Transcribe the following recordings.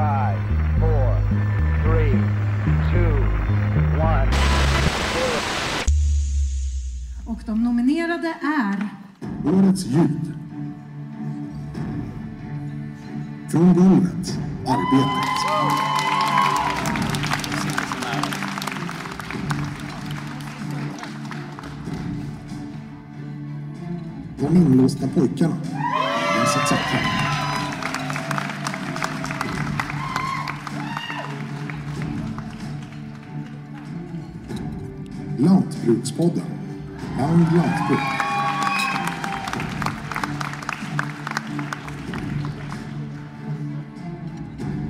Five, four, three, two, one. Och de nominerade är Årets ljud. Från golvet, Arbetet. De inlåsta pojkarna. Vincent Zacke. Lantbrukspodden. Land Lantbruk.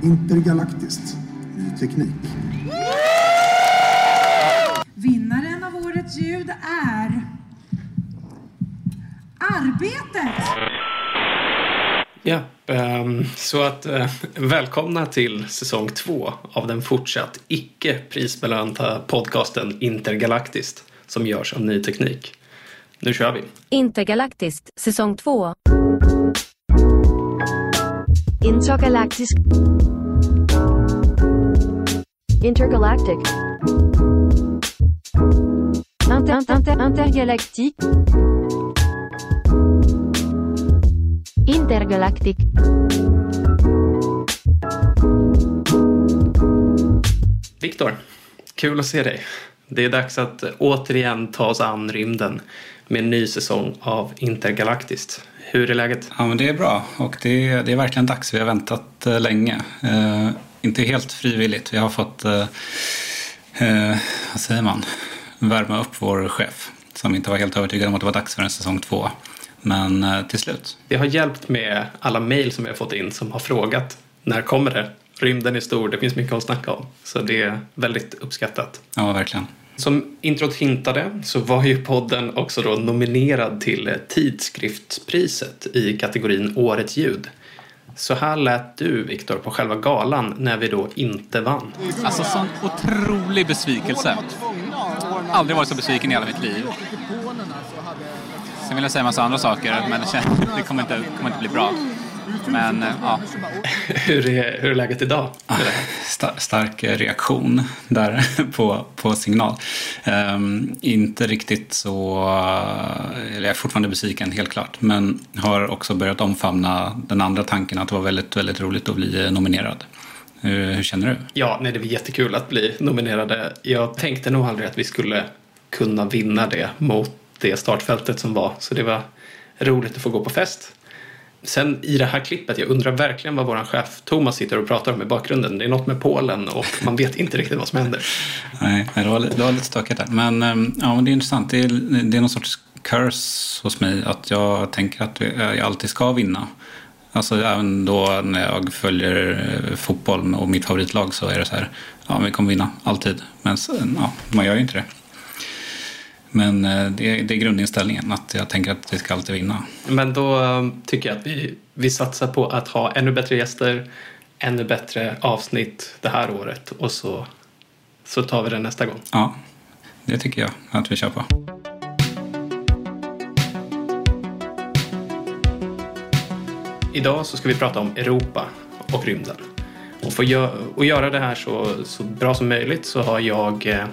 Intergalaktiskt. Ny teknik. vinnaren av årets ljud är Arbetet! Ja, Ehm, så att eh, välkomna till säsong två av den fortsatt icke prisbelönta podcasten Intergalaktiskt som görs av Ny Teknik. Nu kör vi! Intergalaktiskt, säsong två Intergalaktisk. Intergalactic. Inter, inter, intergalactic. Intergalactic. Viktor, kul att se dig. Det är dags att återigen ta oss an rymden med en ny säsong av Intergalaktiskt. Hur är läget? Ja, men det är bra och det är, det är verkligen dags. Vi har väntat eh, länge. Eh, inte helt frivilligt. Vi har fått, eh, eh, vad säger man, värma upp vår chef som inte var helt övertygad om att det var dags för en säsong två. Men eh, till slut. Det har hjälpt med alla mejl som vi har fått in som har frågat när kommer det? Rymden är stor, det finns mycket att snacka om. Så det är väldigt uppskattat. Ja, verkligen. Som introt hintade så var ju podden också då nominerad till tidskriftspriset i kategorin Årets ljud. Så här lät du, Viktor, på själva galan när vi då inte vann. Alltså sån otrolig besvikelse. Aldrig varit så besviken i hela mitt liv. Sen vill jag säga en massa andra saker, men det, känns, det kommer, inte, kommer inte bli bra. Men eh, ja, Hur är, hur är läget idag? stark reaktion där på, på signal. Ehm, inte riktigt så... Eller jag är fortfarande besviken, helt klart. Men har också börjat omfamna den andra tanken att det var väldigt, väldigt roligt att bli nominerad. Hur, hur känner du? Ja, nej, det var jättekul att bli nominerade. Jag tänkte nog aldrig att vi skulle kunna vinna det mot det startfältet som var. Så det var roligt att få gå på fest. Sen i det här klippet, jag undrar verkligen vad vår chef Thomas sitter och pratar om i bakgrunden. Det är något med Polen och man vet inte riktigt vad som händer. Nej, det var, det var lite stökigt där. Men, ehm, ja, men det är intressant. Det är, det är någon sorts curse hos mig att jag tänker att jag alltid ska vinna. Alltså även då när jag följer eh, fotboll och mitt favoritlag så är det så här, ja vi kommer vinna, alltid. Men ja, man gör ju inte det. Men eh, det är, det är grundinställningen, att jag tänker att vi ska alltid vinna. Men då eh, tycker jag att vi, vi satsar på att ha ännu bättre gäster, ännu bättre avsnitt det här året och så, så tar vi det nästa gång. Ja, det tycker jag att vi kör på. Idag så ska vi prata om Europa och rymden. Och för att göra det här så, så bra som möjligt så har jag eh,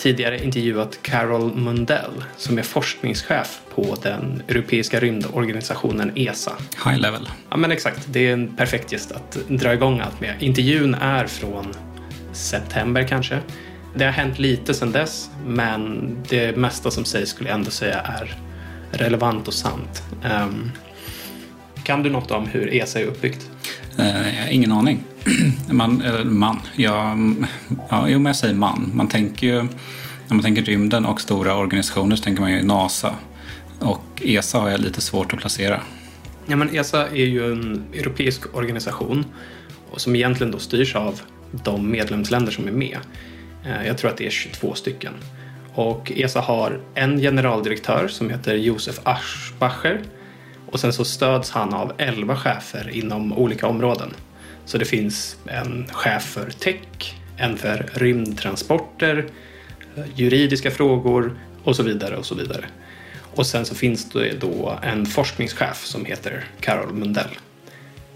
tidigare intervjuat Carol Mundell som är forskningschef på den europeiska rymdorganisationen ESA. High level. Ja men exakt, det är en perfekt gäst att dra igång allt med. Intervjun är från september kanske. Det har hänt lite sedan dess men det mesta som sägs skulle jag ändå säga är relevant och sant. Ehm, kan du något om hur ESA är uppbyggt? Eh, jag har ingen aning. Man, eller man, ja, ja, jo men jag säger man. Man tänker ju, när man tänker rymden och stora organisationer så tänker man ju NASA. Och ESA har jag lite svårt att placera. Ja, men ESA är ju en europeisk organisation som egentligen då styrs av de medlemsländer som är med. Eh, jag tror att det är 22 stycken. Och ESA har en generaldirektör som heter Josef Aschbacher och sen så stöds han av 11 chefer inom olika områden. Så det finns en chef för tech, en för rymdtransporter, juridiska frågor och så vidare och så vidare. Och sen så finns det då en forskningschef som heter Carol Mundell.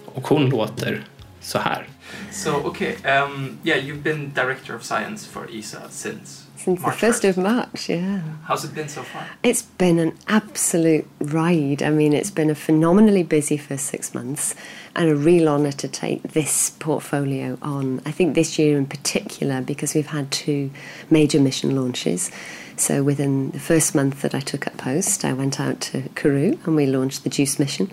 Och hon låter så här. So, okay, um, ehm, yeah, you've been director of science for ESA since Since March the 1st of March, yeah. How's it been so far? It's been an absolute ride. I mean, it's been a phenomenally busy first six months and a real honour to take this portfolio on. I think this year in particular, because we've had two major mission launches. So within the first month that I took up post, I went out to Kourou and we launched the JUICE mission.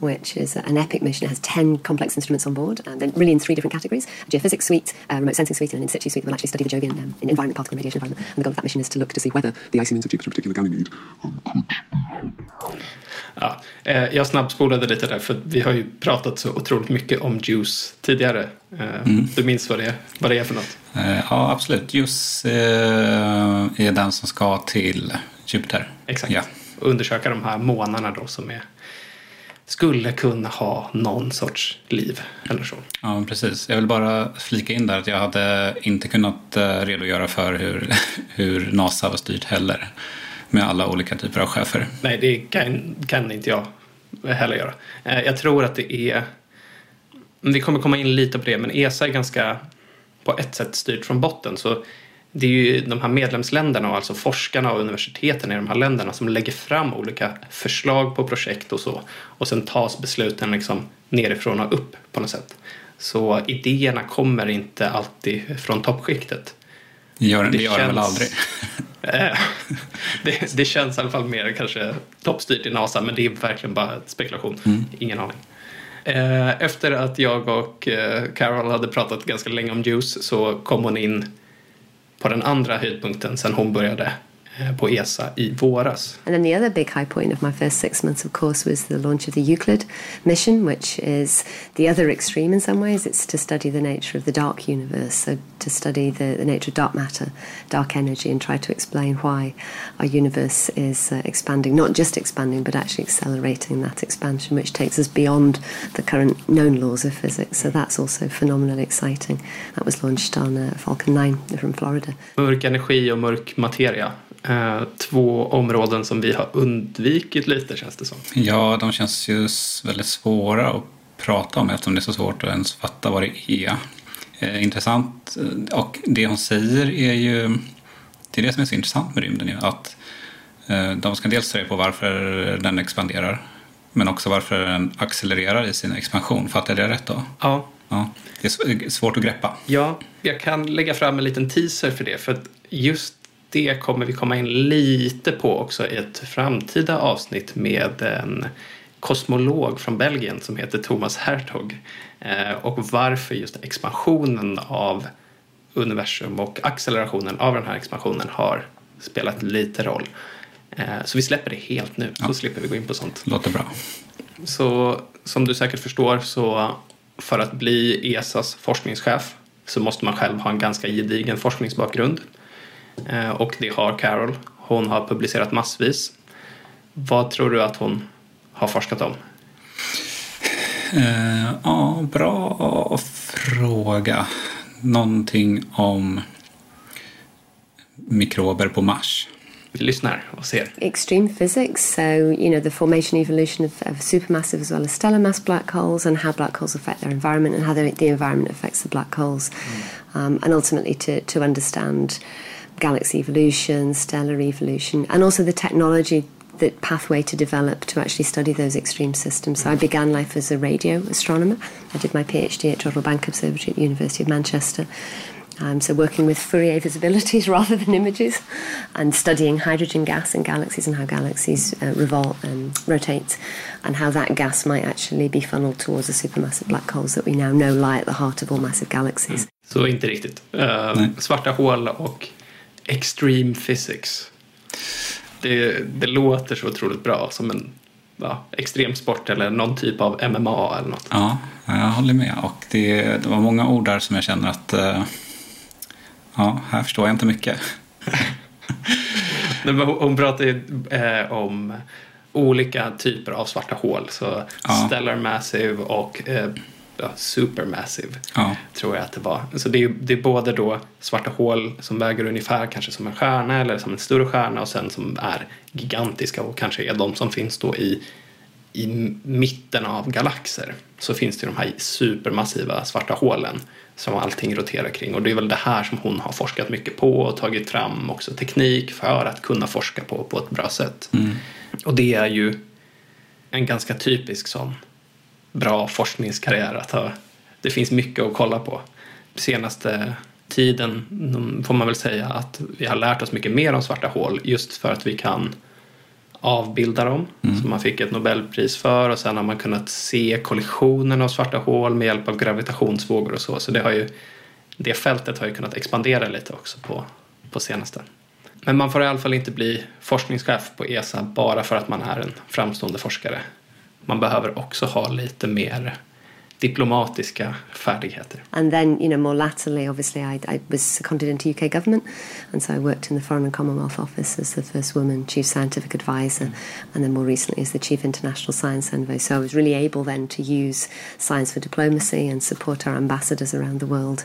Which is an epic mission. It has 10 complex instruments on board, and then really in three different categories a geophysics suite, a remote sensing suite, and an in situ suite that will actually study the Jovian um, in environment, particle and radiation environment. And the goal of that mission is to look to see whether the icy moons of Jupiter, particular Ganymede, Ja, eh, jag snabbspolade lite där för vi har ju pratat så otroligt mycket om Juice tidigare. Eh, Du minns vad det, vad det är för något? Eh, Ja, absolut. Just eh, är den som ska till Jupiter. Exakt. Ja. Och undersöka de här månaderna då som är, skulle kunna ha någon sorts liv eller så. Ja, precis. Jag vill bara flika in där att jag hade inte kunnat eh, redogöra för hur, hur NASA var styrt heller. Med alla olika typer av chefer. Nej, det kan, kan inte jag heller göra. Eh, Jag tror att det är... Vi kommer komma in lite på det, men ESA är ganska på ett sätt styrt från botten. Så det är ju de här medlemsländerna och alltså forskarna och universiteten i de här länderna som lägger fram olika förslag på projekt och så. Och sen tas besluten liksom nerifrån och upp på något sätt. Så idéerna kommer inte alltid från toppskiktet. Gör, det, gör den väl aldrig? Eh, det, det känns i alla fall mer kanske toppstyrt i NASA, men det är verkligen bara spekulation. Mm. Ingen aning. Eh, Efter att jag och eh, Carol hade pratat ganska länge om Juice så kom hon in på den andra höjdpunkten sen hon började på ESA i våras. And then the other big high point of my first six months, of course, was the launch of the Euclid mission, which is the other extreme in some ways. It's to study the nature of the dark universe, so to study the, the nature of dark matter, dark energy, and try to explain why our universe is uh, expanding, not just expanding, but actually accelerating that expansion, which takes us beyond the current known laws of physics. So that's also phenomenally exciting. That was launched on uh, Falcon 9 from Florida. Mörk energi och mörk materia. Eh, Två områden som vi har undvikit lite känns det som. Ja, de känns ju väldigt svåra att prata om eftersom det är så svårt att ens fatta vad det är. Eh, intressant. eh, Och det hon säger är ju... Det är det som är så intressant med rymden ju. Att eh, de ska dels ta reda på varför den expanderar. Men också varför den accelererar i sin expansion. Fattar jag det rätt då? Ja, Ja. Det är svårt att greppa. Ja, jag kan lägga fram en liten teaser för det. För att just det kommer vi komma in lite på också i ett framtida avsnitt med en kosmolog från Belgien som heter Thomas Hertog. Eh, och varför just expansionen av universum och accelerationen av den här expansionen har spelat lite roll. Eh, så vi släpper det helt nu, så slipper vi gå in på sånt. Låter bra. Så som du säkert förstår så för att bli ESAs forskningschef så måste man själv ha en ganska gedigen forskningsbakgrund. Eh, Och det har Carol. Hon har publicerat massvis. Vad tror du att hon har forskat om? Eh, ja, bra fråga. Någonting om mikrober på Mars. Vi lyssnar och ser. extreme physics. So, you know, the formation evolution of, of supermassive as well as stellar mass black holes and how black holes affect their environment and how the, the environment affects the black holes. Um, and ultimately to, to understand galaxy evolution, stellar evolution, and also the technology the pathway to develop to actually study those extreme systems. So I began life as a radio astronomer. I did my PhD at Jodrell Bank Observatory at the University of Manchester. Um, so working with Fourier visibilities rather than images, and studying hydrogen gas in galaxies and how galaxies uh, revolve and rotate, and how that gas might actually be funneled towards the supermassive black holes that we now know lie at the heart of all massive galaxies. Så inte riktigt. Eh, svarta hål och extreme physics. Det, det låter så otroligt bra som en ja, extremsport eller någon typ av MMA eller något. Ja, jag håller med. Och det, det var många ord där som jag känner att eh, ja, här förstår jag inte mycket. Hon pratar ju eh, om olika typer av svarta hål. Så Ja. Stellar Massive och eh, ja, Supermassive Ja. tror jag att det var. Så det är, det är både då svarta hål som väger ungefär kanske som en stjärna eller som en större stjärna och sen som är gigantiska och kanske är de som finns då i, i mitten av galaxer. Så finns det de här supermassiva svarta hålen som allting roterar kring och det är väl det här som hon har forskat mycket på och tagit fram också teknik för att kunna forska på på ett bra sätt. Och det är ju en ganska typisk sån bra forskningskarriär att ha. Det finns mycket att kolla på. Senaste tiden mm, får man väl säga att vi har lärt oss mycket mer om svarta hål just för att vi kan avbilda dem som man fick ett Nobelpris för och sen har man kunnat se kollisionen av svarta hål med hjälp av gravitationsvågor och så. Så det, har ju, det fältet har ju kunnat expandera lite också på, på senaste. Men man får i alla fall inte bli forskningschef på ESA bara för att man är en framstående forskare. Man behöver också ha lite mer diplomatiska färdigheter. And then, you know, more latterly, obviously, I, I was seconded into UK government, and so I worked in the Foreign and Commonwealth Office as the first woman chief scientific advisor, and then more recently as the chief international science envoy. So I was really able then to use science for diplomacy and support our ambassadors around the world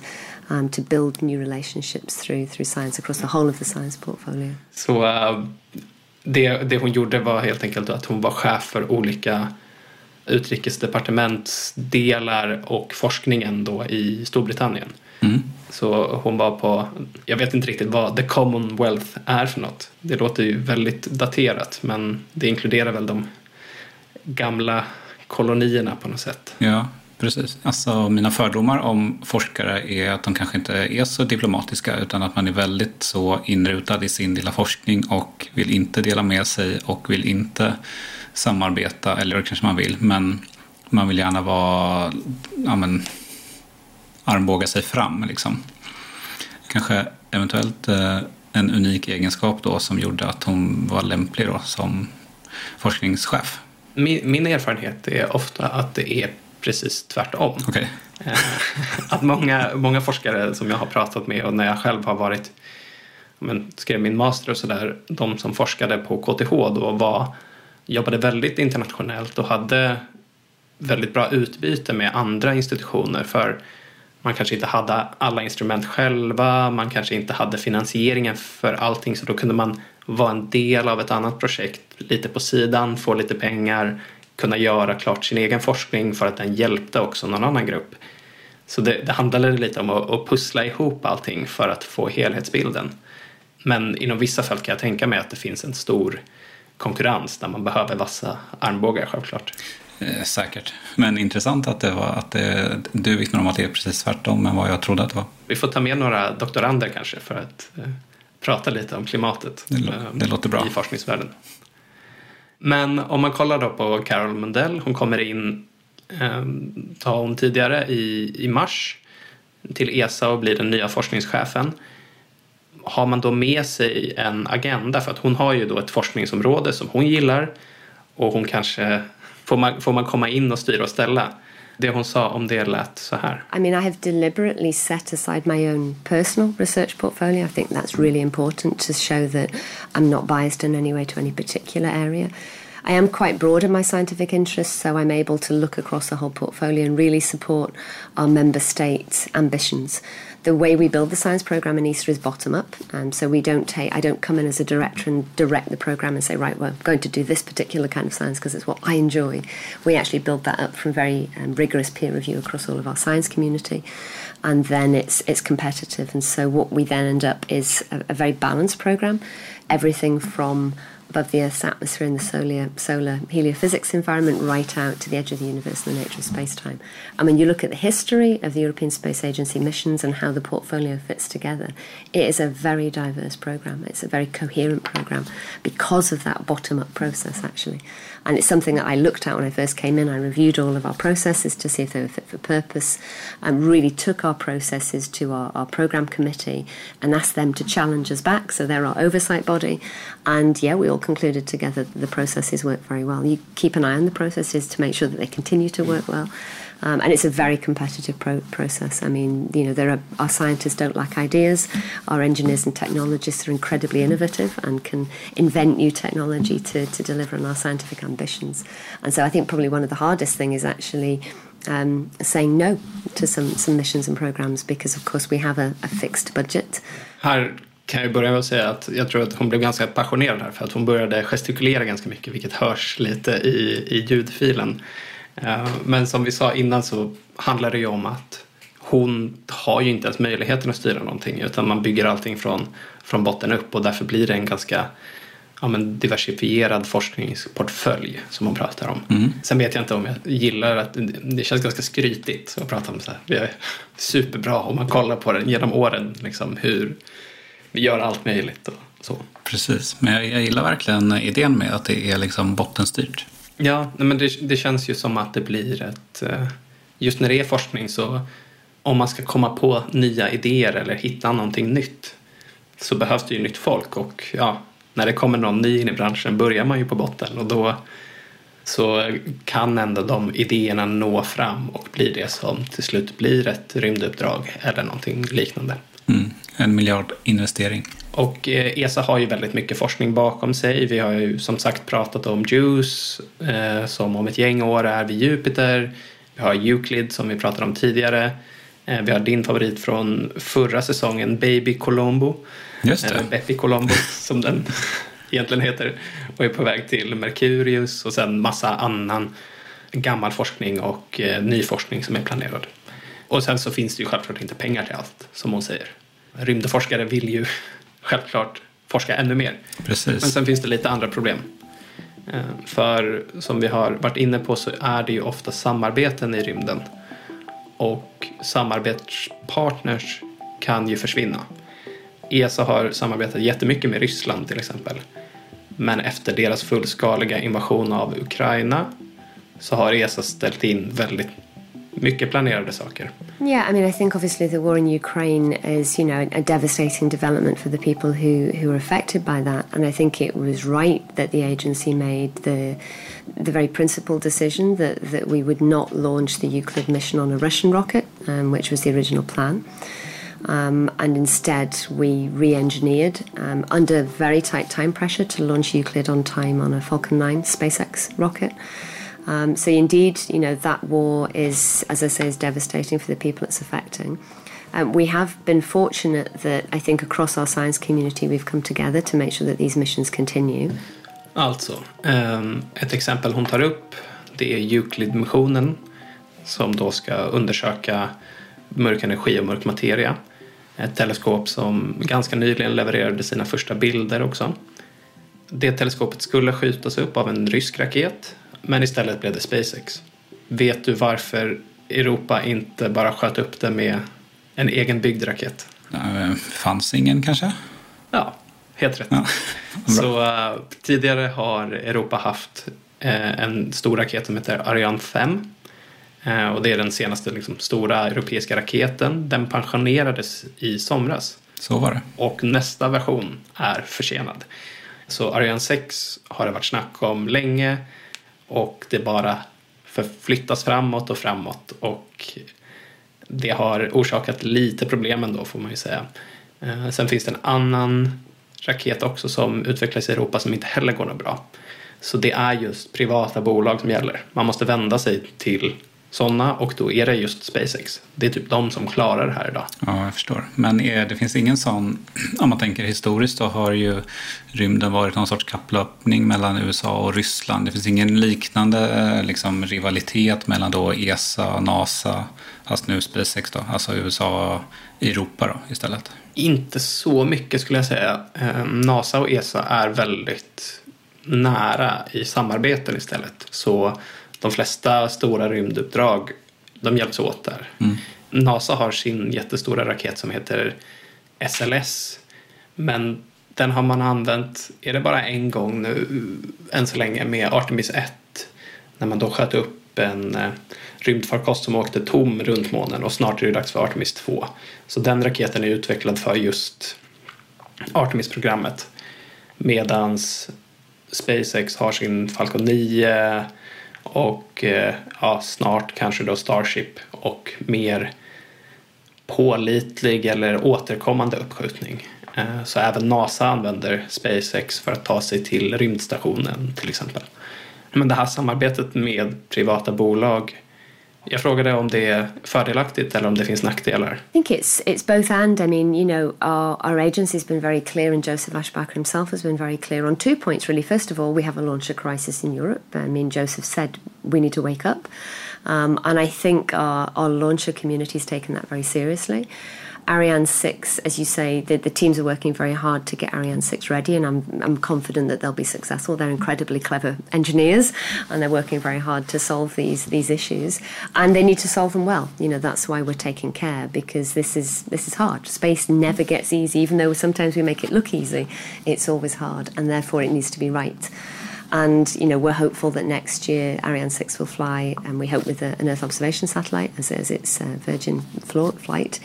um, to build new relationships through through science across the whole of the science portfolio. Så äh, det, det hon gjorde var helt enkelt att hon var chef för olika utrikesdepartementsdelar och forskningen då i Storbritannien. Så hon var på, jag vet inte riktigt vad the Commonwealth är för något. Det låter ju väldigt daterat men det inkluderar väl de gamla kolonierna på något sätt. Ja, precis. Alltså, mina fördomar om forskare är att de kanske inte är så diplomatiska utan att man är väldigt så inrutad i sin lilla forskning och vill inte dela med sig och vill inte samarbeta, eller det kanske man vill, men man vill gärna vara, ja men, armbåga sig fram liksom. Kanske eventuellt eh, en unik egenskap då som gjorde att hon var lämplig då som forskningschef. Min, min erfarenhet är ofta att det är precis tvärtom. Okej. Eh, att många, många forskare som jag har pratat med och när jag själv har varit men, skrev min master och sådär, de som forskade på KTH då var, jobbade väldigt internationellt och hade väldigt bra utbyte med andra institutioner för man kanske inte hade alla instrument själva, man kanske inte hade finansieringen för allting så då kunde man vara en del av ett annat projekt lite på sidan, få lite pengar, kunna göra klart sin egen forskning för att den hjälpte också någon annan grupp. Så det, det handlade lite om att, att pussla ihop allting för att få helhetsbilden. Men inom vissa fält kan jag tänka mig att det finns en stor konkurrens där man behöver vassa armbågar självklart. Eh, säkert. Men intressant att, det var, att det, du vittnar om att det är precis tvärtom än vad jag trodde att det var. Vi får ta med några doktorander kanske för att eh, prata lite om klimatet Det eh, det låter bra. i forskningsvärlden. Men om man kollar då på Carol Mundell, hon kommer in, eh, sa hon tidigare, i, i mars till ESA och blir den nya forskningschefen. Har man då med sig en agenda, för att hon har ju då ett forskningsområde som hon gillar och hon kanske, får man, får man komma in och styra och ställa? Det hon sa om det lät så här. I mean, I have deliberately set aside my own personal research portfolio. I think that's really important to show that I'm not biased in any way to any particular area. I am quite broad in my scientific interests, so I'm able to look across the whole portfolio and really support our member states' ambitions. The way we build the science program in Easter is bottom up, um, so we don't take. I don't come in as a director and direct the program and say, right, we're going to do this particular kind of science because it's what I enjoy. We actually build that up from very um, rigorous peer review across all of our science community, and then it's it's competitive. And so what we then end up is a, a very balanced program, everything from above the Earth's atmosphere in the solar, solar heliophysics environment right out to the edge of the universe and the nature of space-time. And when you look at the history of the European Space Agency missions and how the portfolio fits together, it is a very diverse program. It's a very coherent program because of that bottom-up process, actually. And it's something that I looked at when I first came in. I reviewed all of our processes to see if they were fit for purpose and really took our processes to our, our program committee and asked them to challenge us back. So they're our oversight body. And yeah, we all concluded together that the processes work very well. You keep an eye on the processes to make sure that they continue to work well. Um, and it's a very competitive pro- process. I mean, you know, there are our scientists don't lack ideas. Our engineers and technologists are incredibly innovative and can invent new technology to, to deliver on our scientific ambitions. And so I think probably one of the hardest thing is actually um, saying no to some, some missions and programs because of course we have a, a fixed budget. Här kan jag börja med att säga att jag tror att hon blev ganska passionerad här för att hon började gestikulera ganska mycket vilket hörs lite i, i ljudfilen. Men som vi sa innan så handlar det ju om att hon har ju inte ens möjligheten att styra någonting utan man bygger allting från, från botten upp och därför blir det en ganska ja, men diversifierad forskningsportfölj som hon pratar om. Mm. Sen vet jag inte om jag gillar att det känns ganska skrytigt att prata om så här. Vi är superbra om man kollar på det genom åren liksom hur vi gör allt möjligt och så. Precis, men jag, jag gillar verkligen idén med att det är liksom bottenstyrt. Ja, men det, det känns ju som att det blir ett... Eh, just när det är forskning så om man ska komma på nya idéer eller hitta någonting nytt så behövs det ju nytt folk och ja, när det kommer någon ny in i branschen börjar man ju på botten och då så kan ändå de idéerna nå fram och bli det som till slut blir ett rymduppdrag eller någonting liknande. Mm. En miljardinvestering. Och eh, ESA har ju väldigt mycket forskning bakom sig. Vi har ju som sagt pratat om JUICE eh, som om ett gäng år är vid Jupiter. Vi har Euclid som vi pratade om tidigare. Eh, vi har din favorit från förra säsongen, Baby Colombo. Just det. Bepi Colombo som den egentligen heter. Och är på väg till Mercurius och sen massa annan gammal forskning och ny forskning som är planerad. Och sen så finns det ju självklart inte pengar till allt, som hon säger. Rymdforskare vill ju självklart forska ännu mer. Precis. Men sen finns det lite andra problem. Eh, För som vi har varit inne på så är det ju ofta samarbeten i rymden. Och samarbetspartners kan ju försvinna. ESA har samarbetat jättemycket med Ryssland till exempel. Men efter deras fullskaliga invasion av Ukraina så har ESA ställt in väldigt mycket planerade saker. Yeah, I mean, I think obviously the war in Ukraine is, you know, a devastating development for the people who, who are affected by that. And I think it was right that the agency made the the very principled decision that, that we would not launch the Euclid mission on a Russian rocket, um, which was the original plan. Um, and instead, we re engineered um, under very tight time pressure to launch Euclid on time on a Falcon 9 SpaceX rocket. Um, so indeed, you know that war is, as I say, is devastating for the people it's affecting. Um, we have been fortunate that I think across our science community we've come together to make sure that these missions continue. Alltså, um, ett exempel hon tar upp det är Euclid-missionen som då ska undersöka mörk energi och mörk materia. Ett teleskop som ganska nyligen levererade sina första bilder också. Det teleskopet skulle skjutas upp av en rysk raket men istället blev det SpaceX. Vet du varför Europa inte bara sköt upp det med en egen byggd raket? Eh, Fanns ingen kanske? Ja, helt rätt. Så eh, tidigare har Europa haft eh, en stor raket som heter Ariane 5. Eh, och det är den senaste liksom, stora europeiska raketen. Den pensionerades i somras. Så var det. Och nästa version är försenad. Så Ariane 6 har det varit snack om länge och det bara förflyttas framåt och framåt och det har orsakat lite problem ändå får man ju säga. Eh, sen finns det en annan raket också som utvecklas i Europa som inte heller går något bra. Så det är just privata bolag som gäller. Man måste vända sig till sådana och då är det just SpaceX. Det är typ de som klarar det här idag. Ja, jag förstår. Men är, det finns ingen sån, om man tänker historiskt så har ju rymden varit någon sorts kapplöpning mellan USA och Ryssland. Det finns ingen liknande eh, liksom, rivalitet mellan då ESA, NASA, fast nu SpaceX då, alltså USA och Europa då istället. Inte så mycket skulle jag säga. Eh, NASA och ESA är väldigt nära i samarbeten istället. Så de flesta stora rymduppdrag de hjälps åt där. NASA har sin jättestora raket som heter SLS. Men den har man använt, är det bara en gång nu än så länge med Artemis 1. När man då sköt upp en eh, rymdfarkost som åkte tom runt månen och snart är det dags för Artemis 2. Så den raketen är utvecklad för just Artemis-programmet. Medans SpaceX har sin Falcon 9 och eh, ja, snart kanske då Starship och mer pålitlig eller återkommande uppskjutning. Eh, så även NASA använder SpaceX för att ta sig till rymdstationen till exempel. Men det här samarbetet med privata bolag jag frågade om det är fördelaktigt eller om det finns nackdelar. I think it's it's both and. I mean, you know, our our agency's been very clear, and Joseph Ashbacher himself has been very clear on two points. Really, first of all, we have a launcher crisis in Europe. I mean, Joseph said we need to wake up, um, and I think our our launcher community has taken that very seriously. Ariane 6, as you say, the, the teams are working very hard to get Ariane 6 ready, and I'm, I'm confident that they'll be successful. They're incredibly clever engineers, and they're working very hard to solve these, these issues. And they need to solve them well. You know, that's why we're taking care, because this is, this is hard. Space never gets easy, even though sometimes we make it look easy. It's always hard, and therefore it needs to be right. And you know we're hopeful that next year Ariane 6 will fly, and we hope with a, an Earth observation satellite as, as its uh, Virgin flight.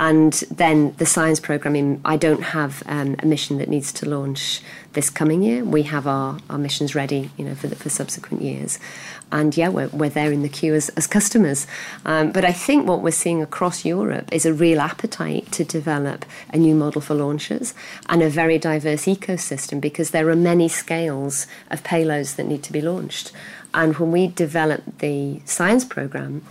And then the science programming, I don't have um, a mission that needs to launch this coming year. We have our, our missions ready, you know, for the, for subsequent years. And yeah, we're, we're there in the queue as, as customers. Um, but I think what we're seeing across Europe is a real appetite to develop a new model for launches and a very diverse ecosystem because there are many scales of payloads that need to be launched. And when we develop the science program,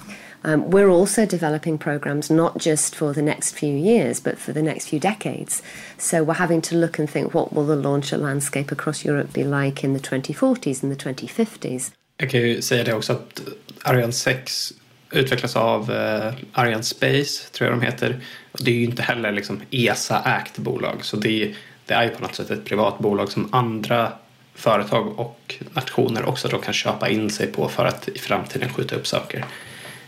um, we're also developing programs not just for the next few years, but for the next few decades. So we're having to look and think what will the launcher landscape across Europe be like in the 2040s and the 2050s. Jag kan ju säga det också att Ariane 6 utvecklas av eh, Ariane Space, tror jag de heter. Det är ju inte heller liksom ESA-ägt bolag, så det, det är ju på något sätt ett privat bolag som andra företag och nationer också då kan köpa in sig på för att i framtiden skjuta upp saker.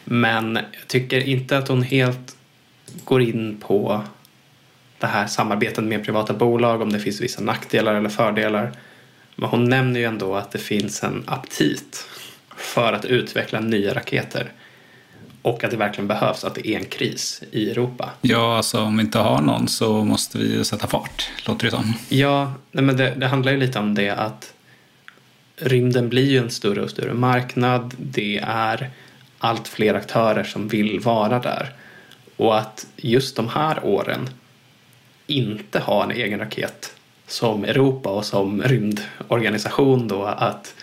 Men jag tycker inte att hon helt går in på det här samarbetet med privata bolag, om det finns vissa nackdelar eller fördelar. Men hon nämner ju ändå att det finns en aptit för att utveckla nya raketer. Och att det verkligen behövs, att det är en kris i Europa. Ja, alltså om vi inte har någon så måste vi ju sätta fart, låter det som. Ja, nej, men det, det handlar ju lite om det att rymden blir ju en större och större marknad. Det är allt fler aktörer som vill vara där. Och att just de här åren inte ha en egen raket som Europa och som rymdorganisation då att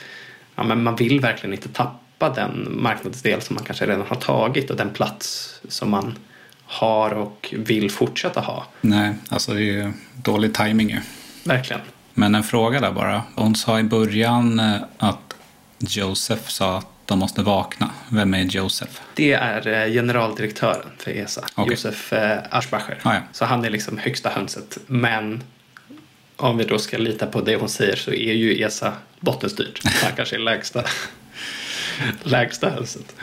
ja, men man vill verkligen inte tappa den marknadsdel som man kanske redan har tagit och den plats som man har och vill fortsätta ha. Nej, alltså det är ju dålig timing ju. Verkligen. Men en fråga där bara. Hon sa i början eh, att Joseph sa att de måste vakna. Vem är Joseph? Det är eh, generaldirektören för ESA, Okej. Josef eh, Aschbacher. Ah, ja. Så han är liksom högsta hönset. Men om vi då ska lita på det hon säger så är ju ESA bottenstyrt. Han kanske är lägsta, lägsta hönset.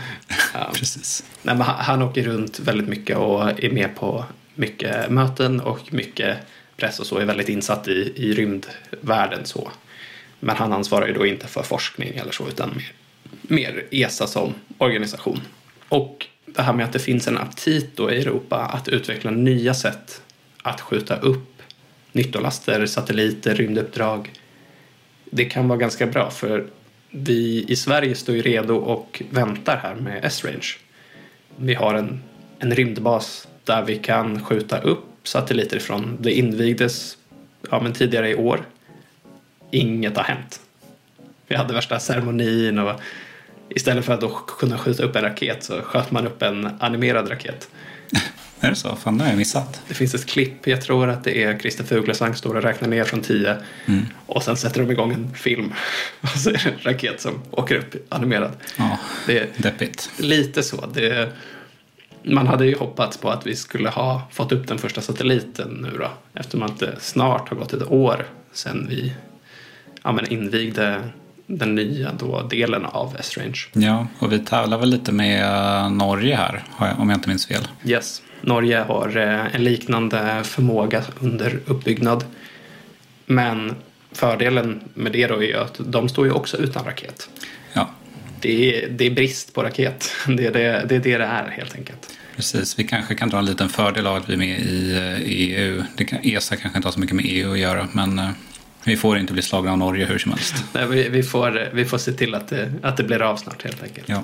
Ja. Precis. Nej, han, han åker runt väldigt mycket och är med på mycket möten och mycket press och så är väldigt insatt i, i rymdvärlden så. Men han ansvarar ju då inte för forskning eller så utan mer, mer ESA som organisation. Och det här med att det finns en aptit då i Europa att utveckla nya sätt att skjuta upp nyttolaster, satelliter, rymduppdrag. Det kan vara ganska bra för vi i Sverige står ju redo och väntar här med S-Range. Vi har en, en rymdbas där vi kan skjuta upp satelliter ifrån. Det invigdes ja, men tidigare i år. Inget har hänt. Vi hade värsta ceremonin och istället för att då kunna skjuta upp en raket så sköt man upp en animerad raket. Är det så? Fan, det har jag missat. Det finns ett klipp, jag tror att det är Christer Fuglesang står och räknar ner från 10 Mm. och sen sätter de igång en film och så är det en raket som åker upp animerad. Ja, Det är deppigt. lite så. Det, man hade ju hoppats på att vi skulle ha fått upp den första satelliten nu då eftersom att det snart har gått ett år sedan vi ja, men invigde den nya då delen av S-Range. Ja, och vi tävlar väl lite med eh, Norge här, om jag inte minns fel. Yes. Norge har eh, en liknande förmåga under uppbyggnad. Men fördelen med det då är ju att de står ju också utan raket. Ja, Det är, det är brist på raket. Det är det, det är det det är helt enkelt. precis. Vi kanske kan dra en liten fördel av att vi är med i eh, EU. Det kan, ESA kanske inte har så mycket med EU att göra, men Vi får inte bli slagna av Norge hur som helst. Nej, vi, vi, får, vi får se till att det, att det blir av snart helt enkelt. Ja.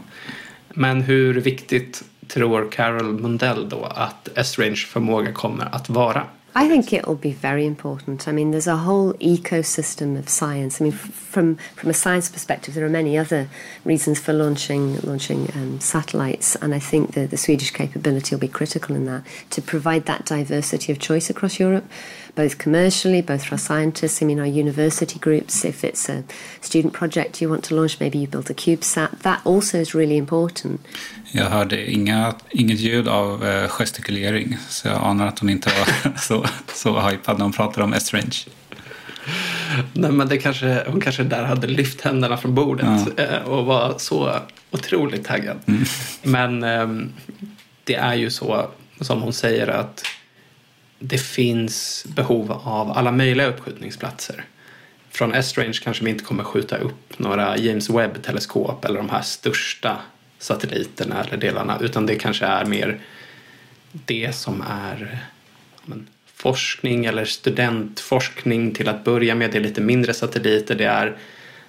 Men hur viktigt tror Carol Mundell då att S-Range förmåga kommer att vara? I think it will be very important. I mean, there's a whole ecosystem of science. I mean, f- from from a science perspective, there are many other reasons for launching launching um, satellites, and I think that the Swedish capability will be critical in that to provide that diversity of choice across Europe, both commercially, both for our scientists. I mean, our university groups. If it's a student project you want to launch, maybe you build a CubeSat. That also is really important. Jag hörde inga, inget ljud av eh, gestikulering, så jag anar att hon inte var så, så hypad när hon pratade om S-Range. Nej, men det kanske, hon kanske där hade lyft händerna från bordet eh, och var så otroligt taggad. Men ehm, det är ju så som hon säger att det finns behov av alla möjliga uppskjutningsplatser. Från S-Range kanske vi inte kommer skjuta upp några James Webb-teleskop eller de här största satelliterna eller delarna utan det kanske är mer det som är men, forskning eller studentforskning till att börja med. Det är lite mindre satelliter. Det är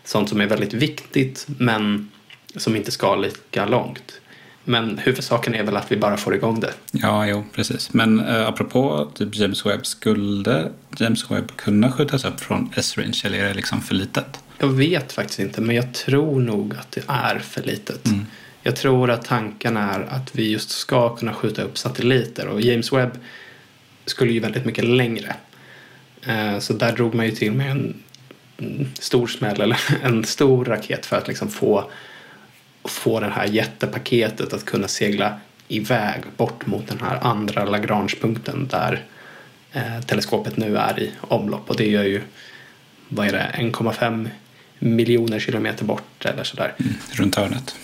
sånt som är väldigt viktigt men som inte ska lika långt. Men huvudsaken är väl att vi bara får igång det. Ja, jo, precis. Men eh, apropå typ James Webb, skulle James Webb kunna skjutas upp från S-Range eller är det liksom för litet? Jag vet faktiskt inte men jag tror nog att det är för litet. Jag tror att tanken är att vi just ska kunna skjuta upp satelliter och James Webb skulle ju väldigt mycket längre. Eh, så där drog man ju till med en stor smäll eller en stor raket för att liksom få, få det här jättepaketet att kunna segla iväg bort mot den här andra Lagrangepunkten där eh, teleskopet nu är i omlopp och det gör ju vad är det, 1,5 miljoner kilometer bort eller sådär. Mm, runt hörnet.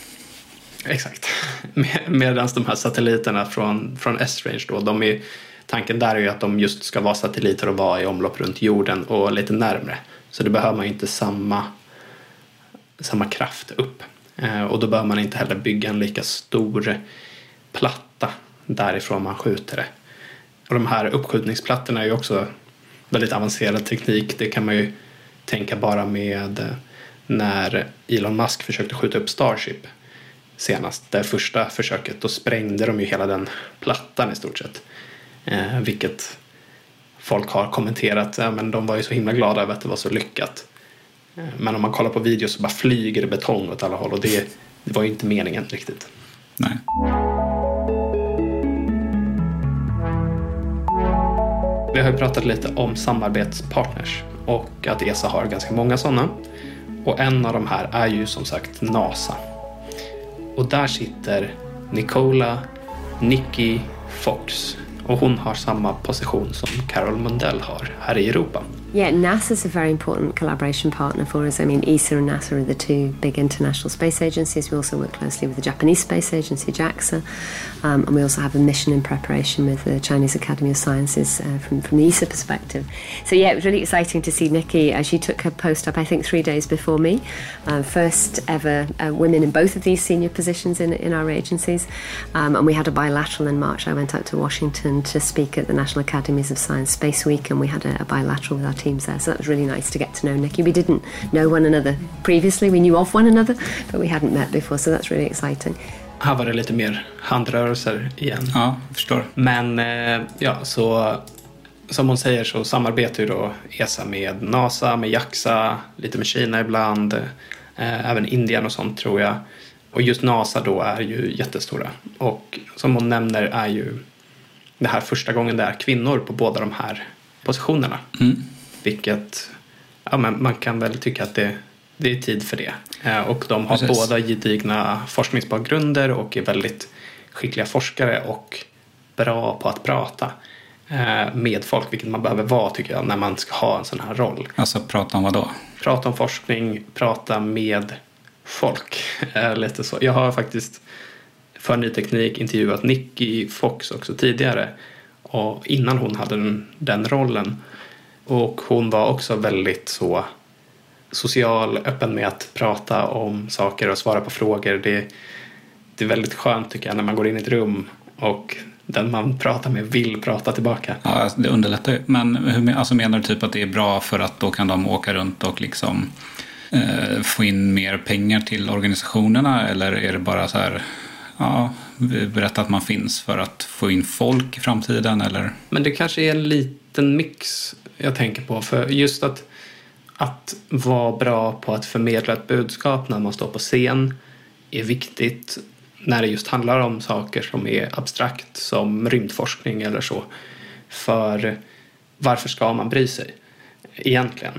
Exakt. Med- Medan de här satelliterna från, från S-Range då, de är, tanken där är ju att de just ska vara satelliter och vara i omlopp runt jorden och lite närmre. Så då behöver man ju inte samma, samma kraft upp. Eh, och då behöver man inte heller bygga en lika stor platta därifrån man skjuter det. Och de här uppskjutningsplattorna är ju också väldigt avancerad teknik. Det kan man ju tänka bara med eh, när Elon Musk försökte skjuta upp Starship senast. Det första försöket, då sprängde de ju hela den plattan i stort sett. Eh, vilket folk har kommenterat, ja, men de var ju så himla glada över att det var så lyckat. Eh, men om man kollar på video så bara flyger det betong åt alla håll och det, det var ju inte meningen riktigt. Nej. Vi har ju pratat lite om samarbetspartners och att ESA har ganska många sådana. Och en av de här är ju som sagt NASA. Och där sitter Nicola Nicky Fox och hon har samma position som Carol Mundell har här i Europa. Yeah, NASA's a very important collaboration partner for us. I mean, ESA and NASA are the two big international space agencies. We also work closely with the Japanese space agency, JAXA, um, and we also have a mission in preparation with the Chinese Academy of Sciences uh, from, from the ESA perspective. So, yeah, it was really exciting to see Nikki. Uh, she took her post up, I think, three days before me. Uh, first ever uh, women in both of these senior positions in, in our agencies. Um, and we had a bilateral in March. I went out to Washington to speak at the National Academies of Science Space Week, and we had a, a bilateral with our teams there. So that was really nice to get to know Nikki. We didn't know one another previously, we knew of one another, but we hadn't met before, so that's really exciting. Här var det lite mer handrörelser igen. Ja, jag förstår. Men eh, ja, så som hon säger så samarbetar ju då ESA med NASA, med JAXA, lite med Kina ibland, eh, även Indien och sånt tror jag. Och just NASA då är ju jättestora. Och som hon nämner är ju det här första gången det är kvinnor på båda de här positionerna. Vilket, ja men man kan väl tycka att det, det är tid för det. Eh, och de har Precis. båda gedigna forskningsbakgrunder och är väldigt skickliga forskare och bra på att prata eh, med folk, vilket man behöver vara tycker jag när man ska ha en sån här roll. Alltså prata om vad då? Prata om forskning, prata med folk. Eh, Lite så. Jag har faktiskt för Ny Teknik intervjuat Nicky Fox också tidigare och innan hon hade den, den rollen. Och hon var också väldigt så social, öppen med att prata om saker och svara på frågor. Det, det är väldigt skönt tycker jag när man går in i ett rum och den man pratar med vill prata tillbaka. Ja, alltså, det underlättar ju. Men hur, alltså menar du typ att det är bra för att då kan de åka runt och liksom eh, få in mer pengar till organisationerna? Eller är det bara så här, ja, berätta att man finns för att få in folk i framtiden? Eller? Men det kanske är en liten mix jag tänker på. För just att, att vara bra på att förmedla ett budskap när man står på scen är viktigt när det just handlar om saker som är abstrakt som rymdforskning eller så. För varför ska man bry sig egentligen?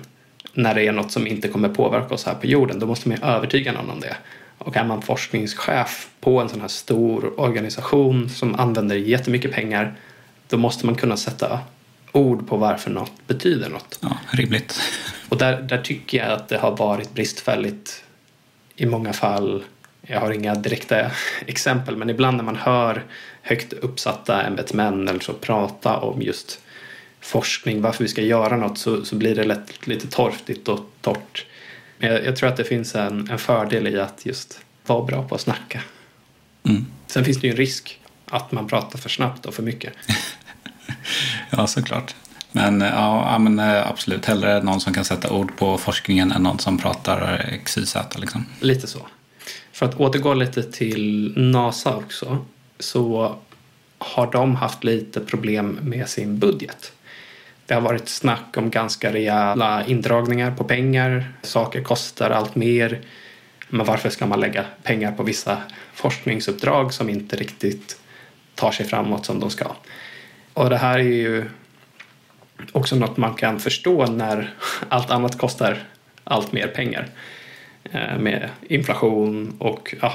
När det är något som inte kommer påverka oss här på jorden, då måste man ju övertyga någon om det. Och är man forskningschef på en sån här stor organisation som använder jättemycket pengar, då måste man kunna sätta ord på varför något betyder något. Ja, rimligt. Och där, där tycker jag att det har varit bristfälligt i många fall jag har inga direkta exempel men ibland när man hör högt uppsatta ämbetsmän eller så prata om just forskning, varför vi ska göra något så, så blir det lätt lite torftigt och torrt. Men jag, jag tror att det finns en, en fördel i att just vara bra på att snacka. Mm. Sen finns det ju en risk att man pratar för snabbt och för mycket. ja, såklart. Men, eh, ja, men eh, absolut, hellre någon som kan sätta ord på forskningen än någon som pratar XYZ. Liksom. Lite så. För att återgå lite till NASA också så har de haft lite problem med sin budget. Det har varit snack om ganska rejäla indragningar på pengar. Saker kostar allt mer. Men varför ska man lägga pengar på vissa forskningsuppdrag som inte riktigt tar sig framåt som de ska? Och det här är ju också något man kan förstå när allt annat kostar allt mer pengar. Med inflation och ja,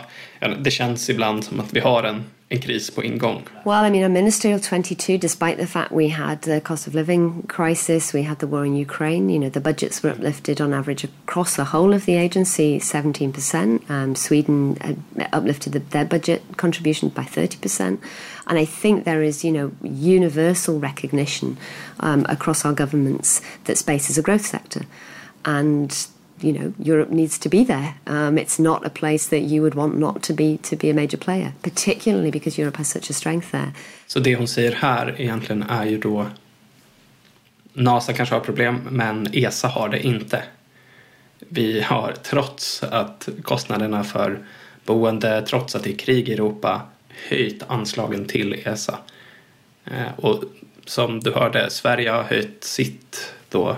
det känns ibland som att vi har en, en kris på ingång. Well, I mean, a ministerial 22, despite the fact we had the cost of living crisis, we had the war in Ukraine, you know, the budgets were uplifted on average across the whole of the agency 17%. Um, Sweden uplifted the, their budget contribution by 30%. And I think there is, you know, universal recognition um, across our governments that space is a growth sector. And you know Europe needs to be there. Um, it's not a place that you would want not to be to be a major player, particularly because Europe has such a strength there. Så det hon säger här egentligen är ju då NASA kanske har problem, men ESA har det inte. Vi har trots att kostnaderna för boende, trots att det är krig i Europa, höjt anslagen till ESA. Eh, och som du hörde, Sverige har höjt sitt då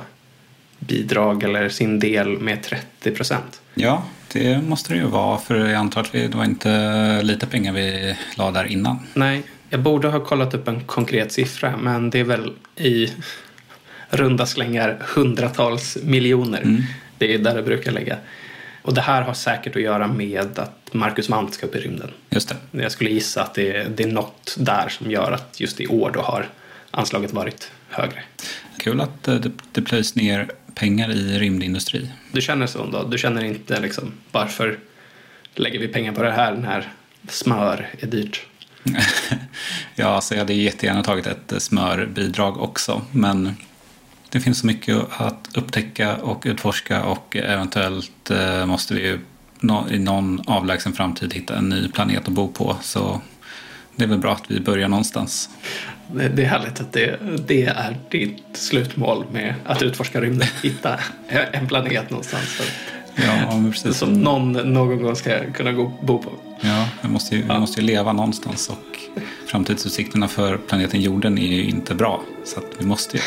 bidrag eller sin del med 30 procent. Ja, det måste det ju vara för jag antar att det var inte lite pengar vi la där innan. Nej, jag borde ha kollat upp en konkret siffra men det är väl i runda slängar hundratals miljoner. Mm. Det är där det brukar ligga. Och det här har säkert att göra med att Marcus Mandt ska upp i rymden. Just det. Jag skulle gissa att det, det är något där som gör att just i år då har anslaget varit högre. Kul att det, det plöjs ner pengar i rymdindustri. Du känner så då? Du känner inte liksom varför lägger vi pengar på det här när smör är dyrt? ja, alltså jag hade jättegärna tagit ett smörbidrag också, men det finns så mycket att upptäcka och utforska och eventuellt eh, måste vi ju i någon avlägsen framtid hitta en ny planet att bo på. Så det är väl bra att vi börjar någonstans. Det är härligt att det, det är ditt slutmål med att utforska rymden. Hitta en planet någonstans. Ja, precis. Som någon någon gång ska kunna gå, bo på. Ja, vi måste, ju, vi måste ju leva någonstans och framtidsutsikterna för planeten jorden är ju inte bra. Så att vi måste ju.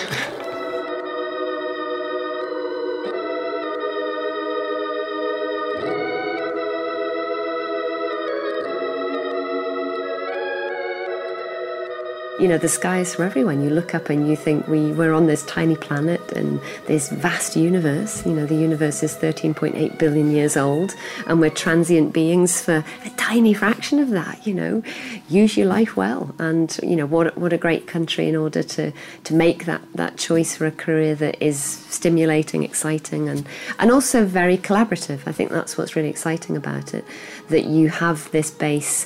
You know, the sky is for everyone. You look up and you think we, we're on this tiny planet and this vast universe. You know, the universe is 13.8 billion years old and we're transient beings for a tiny fraction of that, you know. Use your life well. And, you know, what, what a great country in order to, to make that, that choice for a career that is stimulating, exciting, and, and also very collaborative. I think that's what's really exciting about it, that you have this base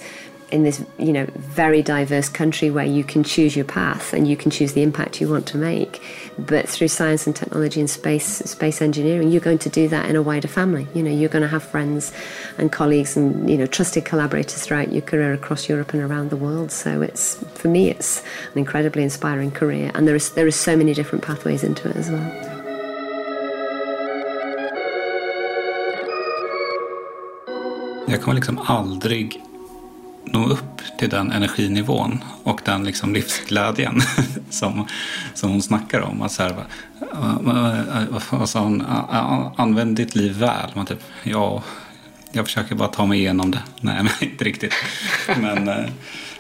in this you know very diverse country where you can choose your path and you can choose the impact you want to make. But through science and technology and space space engineering you're going to do that in a wider family. You know you're going to have friends and colleagues and you know trusted collaborators throughout your career across Europe and around the world. So it's for me it's an incredibly inspiring career. And there is there are so many different pathways into it as well. Jag kommer liksom aldrig nå upp till den energinivån och den liksom livsglädjen som, som hon snackar om. Att så här, hon? Använd ditt liv väl. Man typ, ja, jag försöker bara ta mig igenom det. Nej, men inte riktigt. Men eh,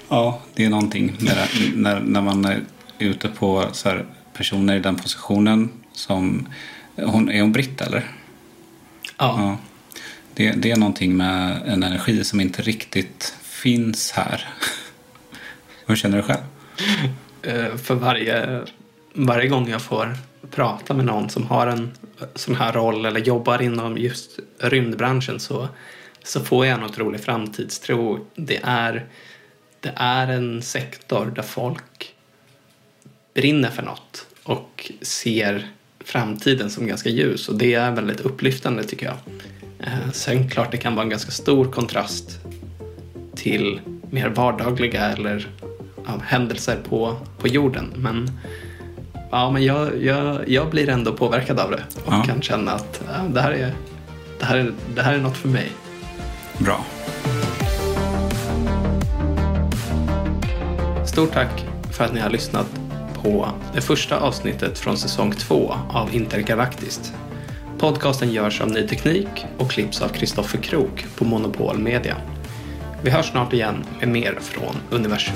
ja, det är någonting med det. När, när man är ute på så här, personer i den positionen som... Hon, är hon britt eller? Ja. ja. Det, det är någonting med en energi som inte riktigt finns här. Hur känner du själv? Eh, för varje, varje gång jag får prata med någon som har en sån här roll eller jobbar inom just rymdbranschen så, så får jag en otrolig framtidstro. Det är, det är en sektor där folk brinner för något och ser framtiden som ganska ljus och det är väldigt upplyftande tycker jag. Eh, sen klart det kan vara en ganska stor kontrast till mer vardagliga eller ja, händelser på, på jorden. Men, ja, men jag, jag, jag blir ändå påverkad av det och ja. kan känna att ja, det, här är, det, här är, det här är något för mig. Bra. Stort tack för att ni har lyssnat på det första avsnittet från säsong två av Intergalaktiskt. Podcasten görs av Ny Teknik och klipps av Kristoffer Krook på Monopol Media. Vi hörs snart igen med mer från universum.